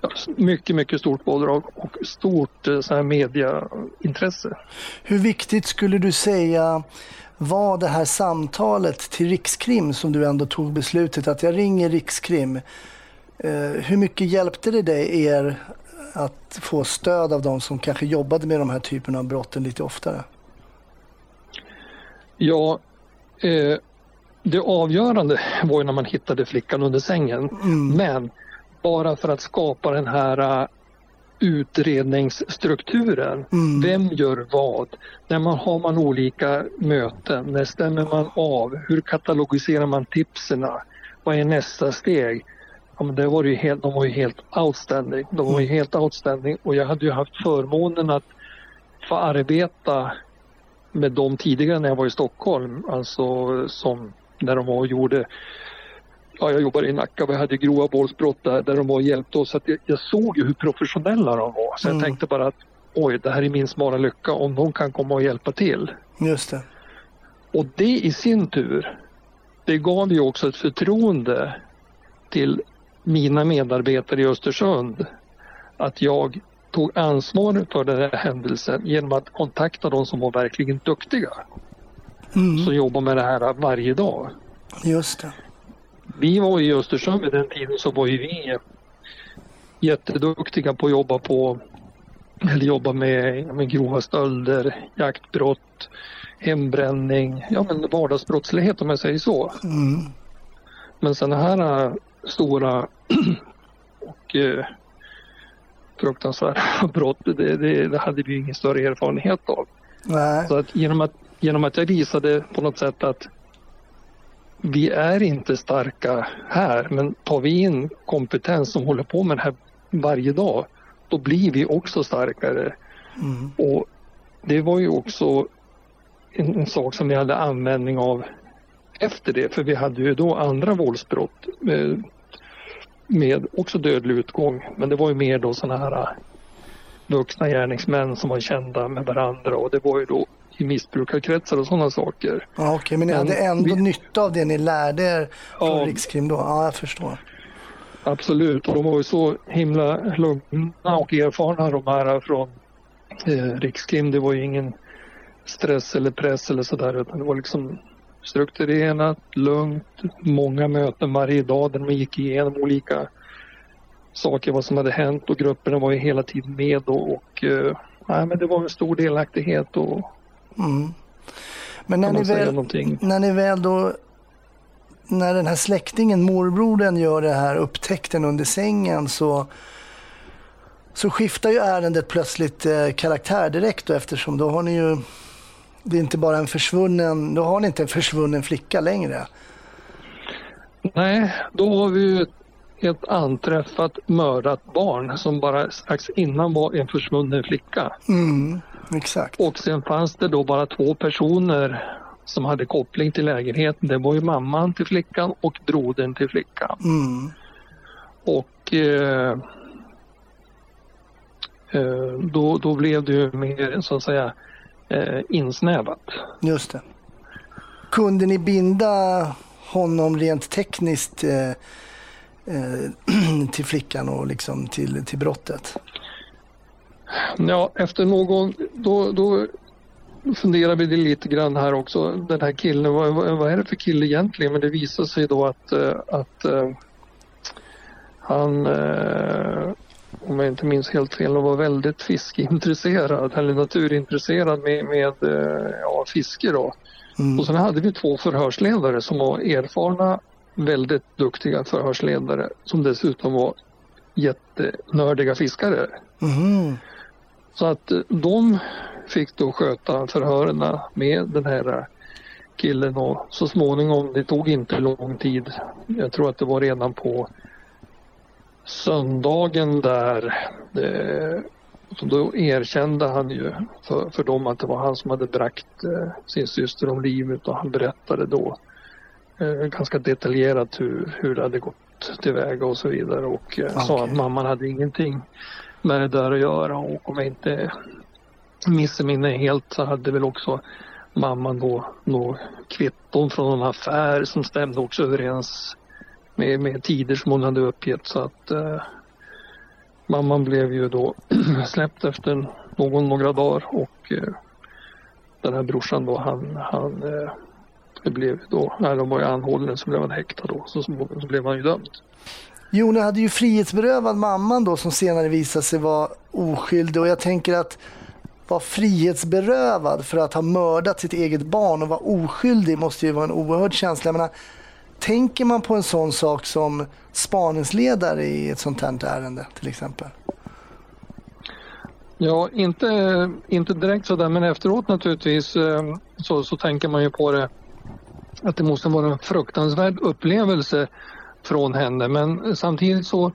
Ja, mycket, mycket stort pådrag och stort eh, så här mediaintresse. Hur viktigt skulle du säga var det här samtalet till Rikskrim som du ändå tog beslutet att jag ringer Rikskrim. Eh, hur mycket hjälpte det dig er att få stöd av de som kanske jobbade med de här typerna av brotten lite oftare? Ja, eh, det avgörande var ju när man hittade flickan under sängen. Mm. Men bara för att skapa den här eh, utredningsstrukturen. Mm. Vem gör vad? När man har man olika möten? När stämmer man av? Hur katalogiserar man tipsen? Vad är nästa steg? Ja, men det var ju helt, de var ju helt outstanding. De var ju helt outstanding och jag hade ju haft förmånen att få arbeta med dem tidigare när jag var i Stockholm. Alltså som när de var och gjorde ja, jag jobbade i Nacka och vi hade grova våldsbrott där, där de var och hjälpte oss. Så jag, jag såg ju hur professionella de var. Så Mm. jag tänkte bara att oj, det här är min smala lycka om de kan komma och hjälpa till. Just det. Och det i sin tur, det gav ju också ett förtroende till mina medarbetare i Östersund att jag tog ansvar för den här händelsen genom att kontakta de som var verkligen duktiga Mm. som jobbar med det här varje dag. Just det. Vi var i Östersund vid den tiden så var ju vi jätteduktiga på att jobba på eller jobba med, med grova stölder, jaktbrott, hembränning, ja men vardagsbrottslighet om jag säger så. Mm. Men sådana här stora [CLEARS THROAT] och äh, fruktansvärda [LAUGHS] brott, det, det, det hade vi ingen större erfarenhet av. Nej. Så att genom, att genom att jag visade på något sätt att vi är inte starka här, men tar vi in kompetens som håller på med det här varje dag, då blir vi också starkare. Mm. Och det var ju också en, en sak som vi hade användning av efter det, för vi hade ju då andra våldsbrott med, med också dödlig utgång. Men det var ju mer då sådana här äh, vuxna gärningsmän som var kända med varandra och det var ju då i missbrukarkretsar och sådana saker. Ja, Okej, men ni Men hade ändå vi- nytta av det ni lärde er från Ja. Rikskrim då? Ja, jag förstår. Absolut, och de var ju så himla lugna och erfarna de här från eh, Rikskrim. Det var ju ingen stress eller press eller sådär utan det var liksom strukturerat, lugnt, många möten varje dag där man gick igenom olika saker, vad som hade hänt och grupperna var ju hela tiden med och, och eh, nej, men det var en stor delaktighet och Mm. Men när ni, väl, någonting. när ni väl då, när den här släktingen, morbrodern, gör det här upptäckten under sängen så, så skiftar ju ärendet plötsligt eh, karaktär direkt då, eftersom då har ni ju, det är inte bara en försvunnen, då har ni inte en försvunnen flicka längre. Nej, då har vi ju ett, anträffat mördat barn som bara strax innan var en försvunnen flicka. Mm, exakt. Och sen fanns det då bara två personer som hade koppling till lägenheten. Det var ju mamman till flickan och brodern till flickan. Mm, Och eh, eh, då, då blev det ju mer så att säga eh, insnävat. just det. Kunde ni binda honom rent tekniskt eh, eh, [CLEARS THROAT] till flickan och liksom till, till brottet? Ja, efter någon, då, då funderar vi lite grann här också. Den här killen, vad, vad vad är det för kille egentligen? Men det visar sig då att, eh, att eh, han, eh, om jag inte minns helt fel, var väldigt fiskeintresserad eller naturintresserad med, med eh, ja, fiske då. Mm. Och sen hade vi två förhörsledare som var erfarna, väldigt duktiga förhörsledare som dessutom var jättenördiga fiskare. Mhm. Så att eh, de fick då sköta förhören med den här eh, killen och så småningom, det tog inte lång tid. Jag tror att det var redan på söndagen där. eh, då erkände han ju för, för dem att det var han som hade bragt eh, sin syster om livet och han berättade då eh, ganska detaljerat hur, hur det hade gått tillväga och så vidare och eh, sa Okej. att mamman hade ingenting med det där att göra och om jag inte missminner helt så hade väl också mamman då nå kvitton från en affär som stämde också överens med, med tider som hon hade uppgett så att eh, mamman blev ju då [CLEARS THROAT] släppt efter någon, några dagar och eh, den här brorsan då han, han eh, blev då, när de var anhållen så blev han häktad då så, så, så blev han ju dömd. Jone hade ju frihetsberövad mamman då som senare visade sig vara oskyldig och jag tänker att vara frihetsberövad för att ha mördat sitt eget barn och vara oskyldig måste ju vara en oerhörd känsla. Jag menar, tänker man på en sån sak som spaningsledare i ett sånt här ärende till exempel? Ja, inte, inte direkt sådär men efteråt naturligtvis eh, så, så tänker man ju på det att det måste vara en fruktansvärd upplevelse från henne men samtidigt så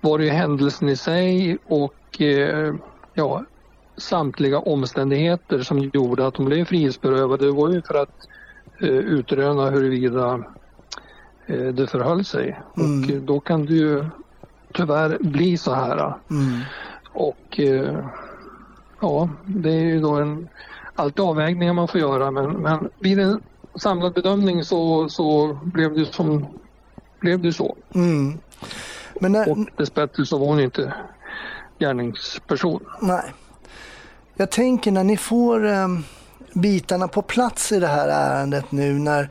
var det ju händelsen i sig och eh, ja, samtliga omständigheter som gjorde att hon blev frihetsberövad. Det var ju för att eh, utröna huruvida det förhöll sig. Mm. Och eh, då kan det ju tyvärr bli så här. Mm. Och eh, ja, det är ju då en alltid avvägningar man får göra men, men vid en samlad bedömning så, så blev det som blev det så. Mm. Men när, Och dessbättre så var hon inte gärningsperson. Nej. Jag tänker när ni får eh, bitarna på plats i det här ärendet nu när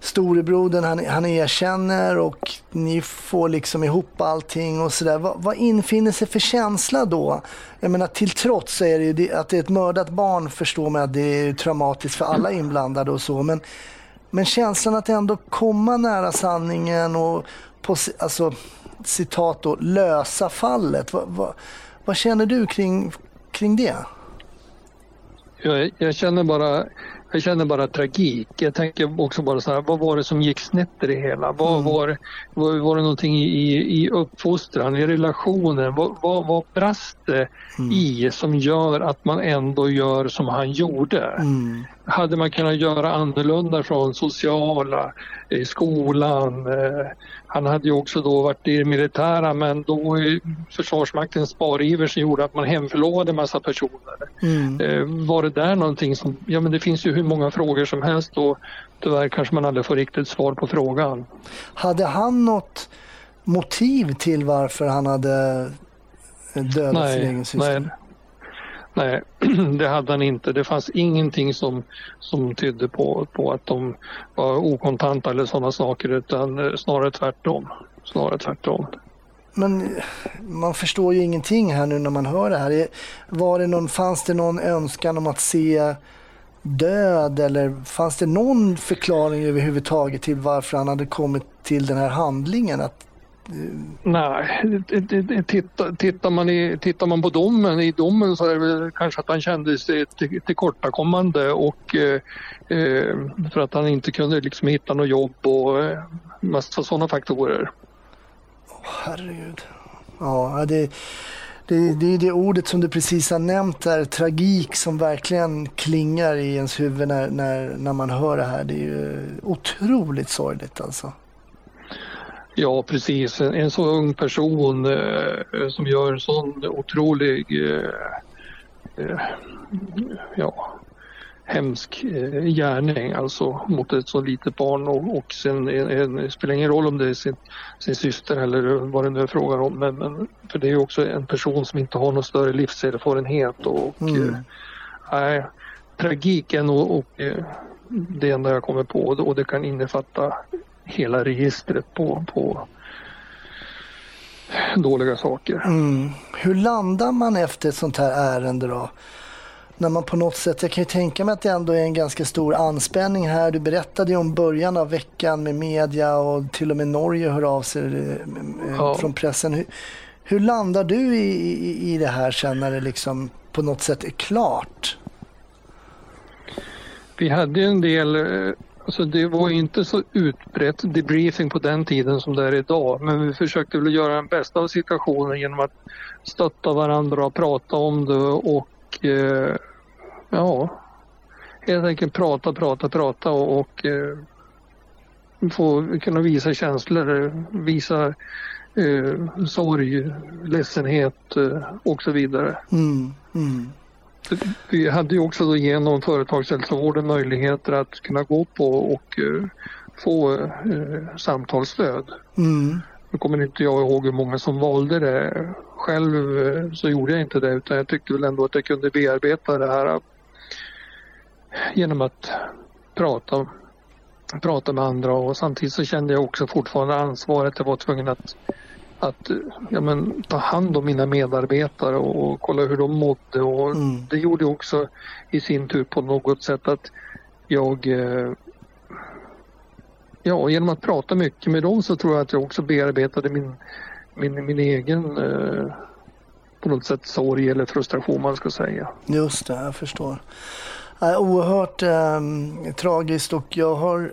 storebrodern han, han erkänner och ni får liksom ihop allting och sådär. Vad, vad infinner sig för känsla då? Jag menar till trots så är det ju det, att det är ett mördat barn förstår man att det är traumatiskt för alla inblandade och så. Men, men känslan att ändå komma nära sanningen och på, alltså, citat då, lösa fallet. Vad, vad, vad känner du kring, kring det? Jag, jag, känner bara, jag känner bara tragik. Jag tänker också bara så här, vad var det som gick snett i det hela? Vad var, det- var, var det någonting i, i, uppfostran, i relationen? Vad, vad, vad brast det i som gör att man ändå gör som han gjorde? Mm. Hade man kunnat göra annorlunda från sociala, eh, skolan? Eh, han hade ju också då varit i det militära men då Försvarsmaktens spariver som gjorde att man hemförlovade massa personer. Mm. Eh, var det där någonting som, ja men det finns ju hur många frågor som helst och tyvärr kanske man aldrig får riktigt svar på frågan. Hade han något motiv till varför han hade dödat sin egen syster? nej, nej, [CLEARS THROAT] det hade han inte. Det fanns ingenting som, som tydde på, på att de var okontanta eller sådana saker utan eh, snarare tvärtom. Snarare tvärtom. Men eh, man förstår ju ingenting här nu när man hör det här. Eh, var det någon, fanns det någon önskan om att se död eller fanns det någon förklaring överhuvudtaget till varför han hade kommit till den här handlingen? Att, Nej, tittar, tittar, man i, tittar man på domen, i domen så är det väl kanske att han kände sig till, tillkortakommande och eh, eh för att han inte kunde liksom hitta något jobb och eh, massa sådana faktorer. herregud. Ja, det, det, det är det ordet som du precis har nämnt där, tragik, som verkligen klingar i ens huvud när, när, när man hör det här. Det är ju otroligt sorgligt alltså. Ja, precis. En, en så ung person eh, som gör en sån otrolig eh, eh, ja, hemsk eh, gärning alltså mot ett så litet barn och, och sen en, spelar ingen roll om det är sin, sin syster eller vad det nu är frågan om men, men för det är ju också en person som inte har någon större livserfarenhet och, och Mm. eh, nej, tragiken och, och eh, det enda jag kommer på och det kan innefatta hela registret på, på dåliga saker. Mm. Hur landar man efter ett sånt här ärende då? När man på något sätt, jag kan ju tänka mig att det ändå är en ganska stor anspänning här. Du berättade ju om början av veckan med media och till och med Norge hör av sig eh, eh, Ja. från pressen. Hur, hur landar du i, i, i det här sen när det liksom på något sätt är klart? Vi hade ju en del, eh, alltså det var inte så utbrett debriefing på den tiden som det är idag. Men vi försökte väl göra den bästa av situationen genom att stötta varandra och prata om det och eh, ja, helt enkelt prata, prata, prata och, och eh, få kunna visa känslor, visa eh, sorg, ledsenhet eh, och så vidare. Mm. Mm. Vi hade ju också då genom företagshälsovården möjligheter att kunna gå på och eh, få eh, samtalsstöd. Mm. Nu kommer inte jag ihåg hur många som valde det. Själv eh, så gjorde jag inte det utan jag tyckte väl ändå att jag kunde bearbeta det här genom att prata, prata med andra och samtidigt så kände jag också fortfarande ansvaret. Jag var tvungen att att ja, men, ta hand om mina medarbetare och, och kolla hur de mådde och Mm. det gjorde också i sin tur på något sätt att jag eh, ja, genom att prata mycket med dem så tror jag att jag också bearbetade min, min, min egen eh, på något sätt sorg eller frustration man ska säga. Just det, jag förstår. Äh, oerhört eh, tragiskt och jag har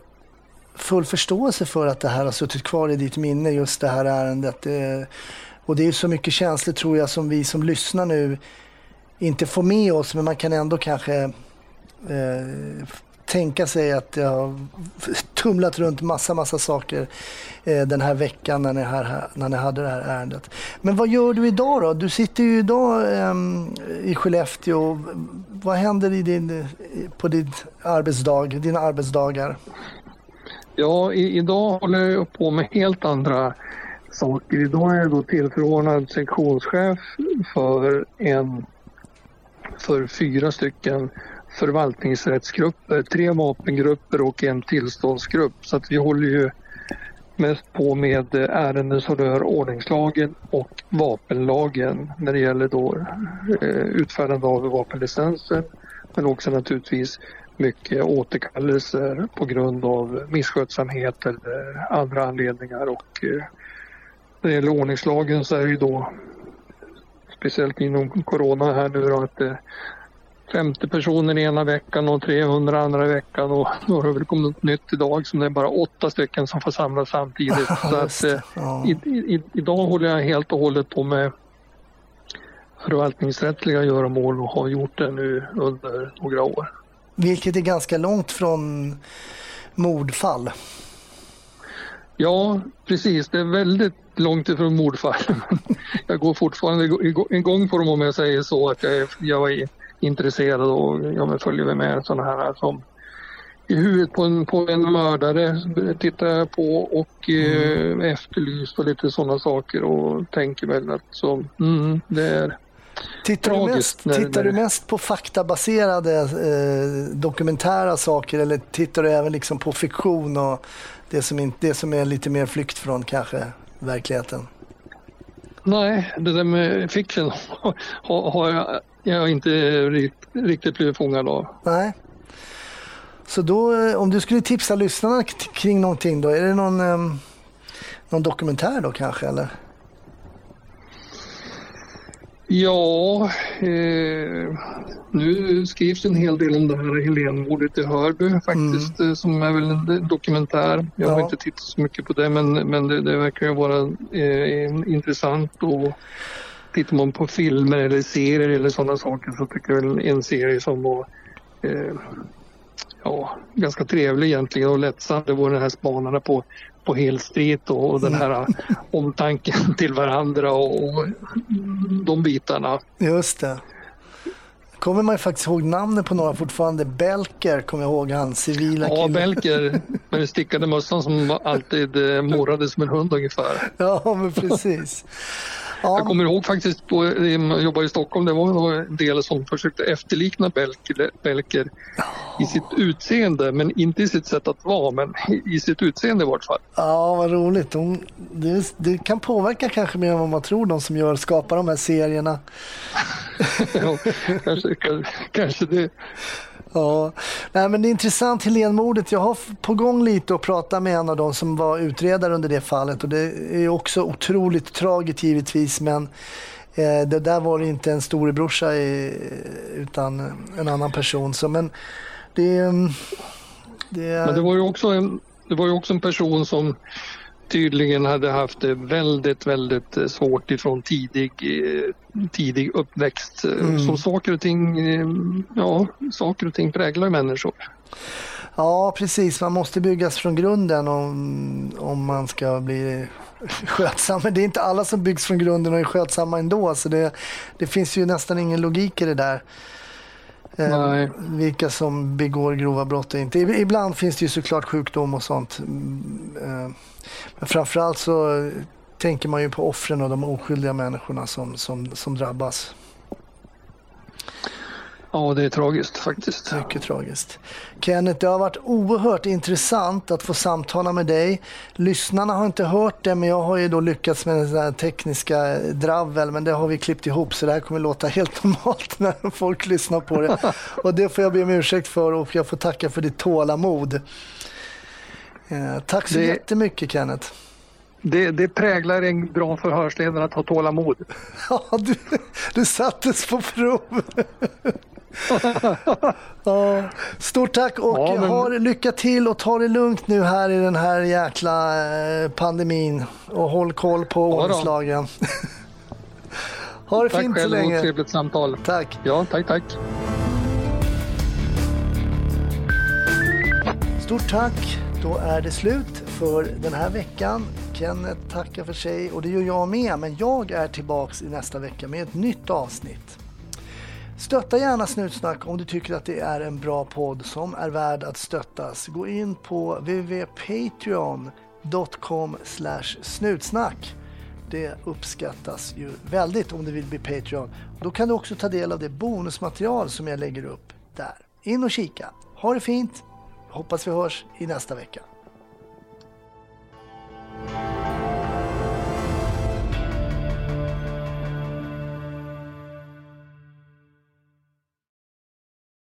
full förståelse för att det här har suttit kvar i ditt minne, just det här ärendet. Det, och det är så mycket känslor tror jag som vi som lyssnar nu inte får med oss, men man kan ändå kanske eh, tänka sig att det har tumlat runt massa, massa saker eh, den här veckan när ni, här, när ni hade det här ärendet. Men vad gör du idag då? Du sitter ju idag eh, i Skellefteå. Vad händer i din, eh, på din arbetsdag, dina arbetsdagar? Ja, i, idag håller jag på med helt andra saker. Idag är jag då tillförordnad sektionschef för en för fyra stycken förvaltningsrättsgrupper, tre vapengrupper och en tillståndsgrupp. Så att vi håller ju mest på med ärenden som rör ordningslagen och vapenlagen när det gäller då eh, utfärdande av vapenlicenser men också naturligtvis mycket återkallelser på grund av misskötsamhet eller andra anledningar. Och eh, när det gäller ordningslagen så är det ju då speciellt inom corona här nu då att det är 50 personer ena veckan och 300 andra veckan och då har det väl kommit något nytt idag som det är bara åtta stycken som får samlas samtidigt. [LAUGHS] så att, eh, i, i, idag håller jag helt och hållet på med förvaltningsrättsliga göromål och har gjort det nu under några år. Vilket är ganska långt från mordfall. Ja, precis. Det är väldigt långt ifrån mordfall. [LAUGHS] jag går fortfarande igång på dem om jag säger så att jag är, jag är intresserad och jag följer med sådana här som i huvudet på en, på en mördare tittar jag på och mm. eh, efterlyst och lite sådana saker och tänker väl att så, mm, det är Tittar, du mest, när- tittar när- du mest på faktabaserade eh, dokumentära saker eller tittar du även liksom på fiktion och det som, inte, det som är lite mer flykt från kanske verkligheten? Nej, det där med fiction [LAUGHS] har, har jag, jag har inte rikt, riktigt blivit fångad av. Nej. Så då, eh, om du skulle tipsa lyssnarna kring någonting då, är det någon, eh, någon dokumentär då kanske eller? Ja, eh, nu skrivs en hel del om det här Helenmordet i Hörby faktiskt, eh, som är väl en dokumentär. Jag har Ja. inte tittat så mycket på det, men, men det, det verkar ju vara eh, intressant. Och tittar man på filmer eller serier eller sådana saker så tycker jag väl en serie som var eh, ja, ganska trevlig egentligen och lättsam. Det var den här Spanarna på, på Hill Street och, den här [LAUGHS] omtanken till varandra och, de bitarna. Just det. Kommer man ju faktiskt ihåg namnet på några fortfarande. Belker kommer jag ihåg, han civila Ja, killen. Belker [LAUGHS] med den stickade mössan som alltid eh, morrade som en hund ungefär. Ja, men precis. Jag Ja, kommer ihåg faktiskt, på, jag jobbade i Stockholm, det var en del som försökte efterlikna Belker, Belker i sitt utseende, men inte i sitt sätt att vara, men i sitt utseende i vart fall. ja vad roligt. De, det, det kan påverka kanske mer än vad man tror, de som gör, skapar de här serierna. Ja, kanske, kanske det. Ja, Nej, men det är intressant Helenmordet. Jag har på gång lite att prata med en av dem som var utredare under det fallet och det är också otroligt tragiskt givetvis men eh, det där var det inte en storebrorsa i, utan en annan person. Så, men det, är- det är... Men det var ju också en, det var ju också en person som tydligen hade haft det väldigt, väldigt eh, svårt ifrån tidig, eh, tidig uppväxt. Mm. Så saker och ting, eh, ja, saker och ting präglar människor. Ja, precis. Man måste byggas från grunden om, om man ska bli [LAUGHS] skötsam. Men det är inte alla som byggs från grunden och är skötsamma ändå. Så det, det finns ju nästan ingen logik i det där. Eh, Nej. vilka som begår grova brott och inte. Ib- Ibland finns det ju såklart sjukdom och sånt. Mm, eh, Men framförallt så tänker man ju på offren och de oskyldiga människorna som, som, som drabbas. Ja, det är tragiskt faktiskt. Mycket tragiskt. Kenneth, det har varit oerhört intressant att få samtala med dig. Lyssnarna har inte hört det, men jag har ju då lyckats med den tekniska dravel, men det har vi klippt ihop så det här kommer låta helt [LAUGHS] normalt när folk lyssnar på det. Och det får jag be om ursäkt för och jag får tacka för ditt tålamod. Eh, tack så Det- jättemycket Kenneth. Det, det präglar en bra förhörsledare att ha tålamod. [LAUGHS] Ja, du, du sattes på prov. Ja, stort tack och Ja, men- ha lycka till och ta det lugnt nu här i den här jäkla eh, pandemin och håll koll på då. ordningslagen. [LAUGHS] ha det Tack fint så själv och länge. trevligt samtal. Tack. Ja, tack, tack. Stort tack! Då är det slut för den här veckan. Kenneth tackar för sig och det gör jag med, men jag är tillbaks i nästa vecka med ett nytt avsnitt. Stötta gärna Snutsnack om du tycker att det är en bra podd som är värd att stöttas. Gå in på www.patreon.com snutsnack. Det uppskattas ju väldigt om du vill bli Patreon. Då kan du också ta del av det bonusmaterial som jag lägger upp där. In och kika. Ha det fint. Hoppas vi hörs i nästa vecka.